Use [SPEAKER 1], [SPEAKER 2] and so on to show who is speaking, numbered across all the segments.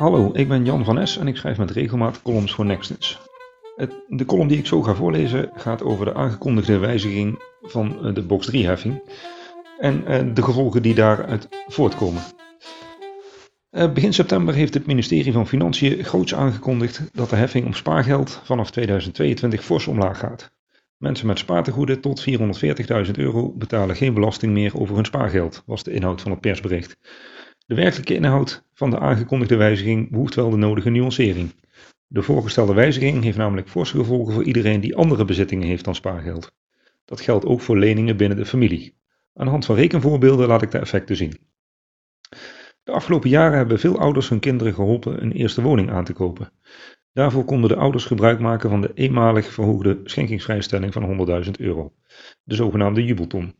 [SPEAKER 1] Hallo, ik ben Jan van Es en ik schrijf met regelmaat columns voor Nextens. De column die ik zo ga voorlezen gaat over de aangekondigde wijziging van eh, de box 3-heffing en eh, de gevolgen die daaruit voortkomen. Eh, begin september heeft het ministerie van Financiën groots aangekondigd dat de heffing om spaargeld vanaf 2022 fors omlaag gaat. Mensen met spaartegoeden tot 440.000 euro betalen geen belasting meer over hun spaargeld, was de inhoud van het persbericht. De werkelijke inhoud van de aangekondigde wijziging behoeft wel de nodige nuancering. De voorgestelde wijziging heeft namelijk forse gevolgen voor iedereen die andere bezittingen heeft dan spaargeld. Dat geldt ook voor leningen binnen de familie. Aan de hand van rekenvoorbeelden laat ik de effecten zien. De afgelopen jaren hebben veel ouders hun kinderen geholpen een eerste woning aan te kopen. Daarvoor konden de ouders gebruik maken van de eenmalig verhoogde schenkingsvrijstelling van 100.000 euro, de zogenaamde jubelton.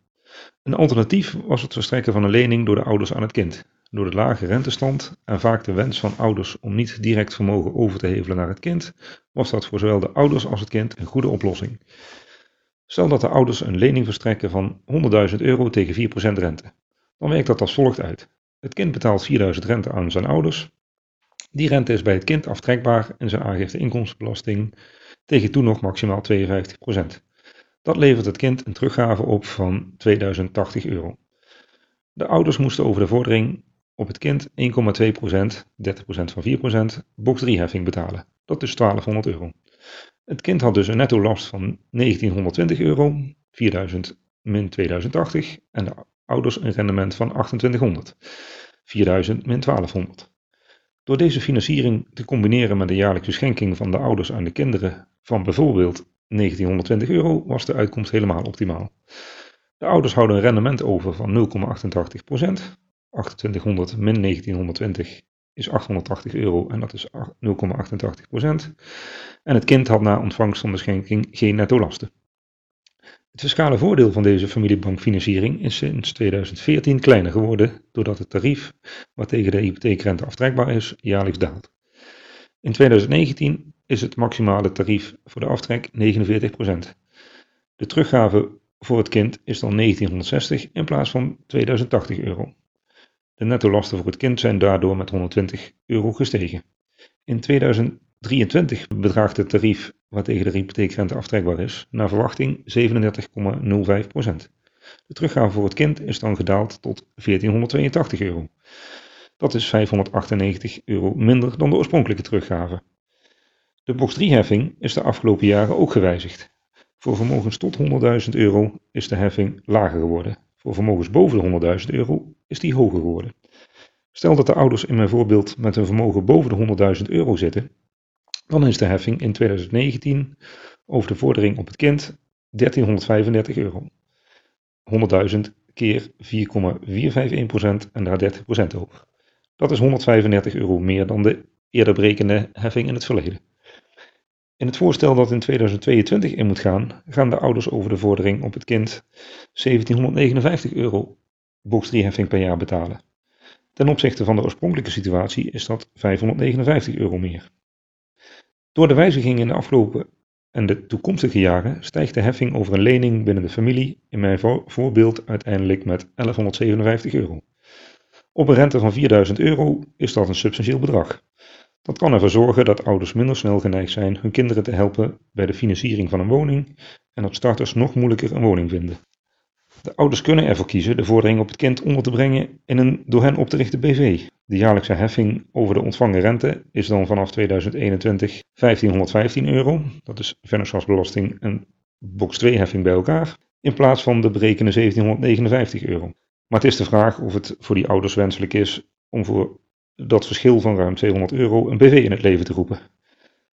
[SPEAKER 1] Een alternatief was het verstrekken van een lening door de ouders aan het kind. Door de lage rentestand en vaak de wens van ouders om niet direct vermogen over te hevelen naar het kind, was dat voor zowel de ouders als het kind een goede oplossing. Stel dat de ouders een lening verstrekken van 100.000 euro tegen 4% rente. Dan werkt dat als volgt uit. Het kind betaalt 4.000 rente aan zijn ouders. Die rente is bij het kind aftrekbaar in zijn aangifte inkomstenbelasting tegen toen nog maximaal 52%. Dat levert het kind een teruggave op van 2080 euro. De ouders moesten over de vordering op het kind 1,2%, 30% van 4%, box 3 heffing betalen. Dat is 1200 euro. Het kind had dus een netto last van 1920 euro, 4000 min 2080 en de ouders een rendement van 2800, 4000 min 1200. Door deze financiering te combineren met de jaarlijkse schenking van de ouders aan de kinderen van bijvoorbeeld 1920 euro was de uitkomst helemaal optimaal. De ouders houden een rendement over van 0,88%, 2800 min 1920 is 880 euro en dat is 0,88%. En het kind had na ontvangst van de schenking geen netto lasten. Het fiscale voordeel van deze familiebankfinanciering is sinds 2014 kleiner geworden doordat het tarief wat tegen de hypotheekrente aftrekbaar is jaarlijks daalt. In 2019 is het maximale tarief voor de aftrek 49%. De teruggave voor het kind is dan 1960 in plaats van 2080 euro. De netto-lasten voor het kind zijn daardoor met 120 euro gestegen. In 2023 bedraagt het tarief waartegen de hypotheekrente aftrekbaar is, naar verwachting 37,05%. De teruggave voor het kind is dan gedaald tot 1482 euro. Dat is 598 euro minder dan de oorspronkelijke teruggave. De box 3-heffing is de afgelopen jaren ook gewijzigd. Voor vermogens tot 100.000 euro is de heffing lager geworden. Voor vermogens boven de 100.000 euro is die hoger geworden. Stel dat de ouders in mijn voorbeeld met een vermogen boven de 100.000 euro zitten, dan is de heffing in 2019 over de vordering op het kind 1335 euro. 100.000 keer 4,451% en daar 30% over. Dat is 135 euro meer dan de eerder berekende heffing in het verleden. In het voorstel dat in 2022 in moet gaan, gaan de ouders over de vordering op het kind 1759 euro box 3 heffing per jaar betalen. Ten opzichte van de oorspronkelijke situatie is dat 559 euro meer. Door de wijzigingen in de afgelopen en de toekomstige jaren stijgt de heffing over een lening binnen de familie in mijn voorbeeld uiteindelijk met 1157 euro. Op een rente van 4000 euro is dat een substantieel bedrag. Dat kan ervoor zorgen dat ouders minder snel geneigd zijn hun kinderen te helpen bij de financiering van een woning en dat starters nog moeilijker een woning vinden. De ouders kunnen ervoor kiezen de vordering op het kind onder te brengen in een door hen op te richten BV. De jaarlijkse heffing over de ontvangen rente is dan vanaf 2021 1515 euro, dat is vennootschapsbelasting en box 2 heffing bij elkaar, in plaats van de berekende 1759 euro. Maar het is de vraag of het voor die ouders wenselijk is om voor dat verschil van ruim 200 euro een BV in het leven te roepen.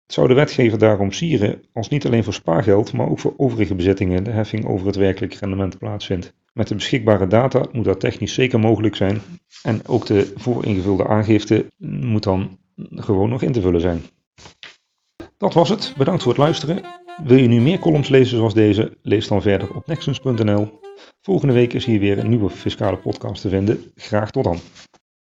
[SPEAKER 1] Het zou de wetgever daarom sieren als niet alleen voor spaargeld, maar ook voor overige bezittingen de heffing over het werkelijk rendement plaatsvindt. Met de beschikbare data moet dat technisch zeker mogelijk zijn en ook de vooringevulde aangifte moet dan gewoon nog in te vullen zijn. Dat was het. Bedankt voor het luisteren. Wil je nu meer columns lezen zoals deze? Lees dan verder op nexus.nl. Volgende week is hier weer een nieuwe fiscale podcast te vinden. Graag tot dan.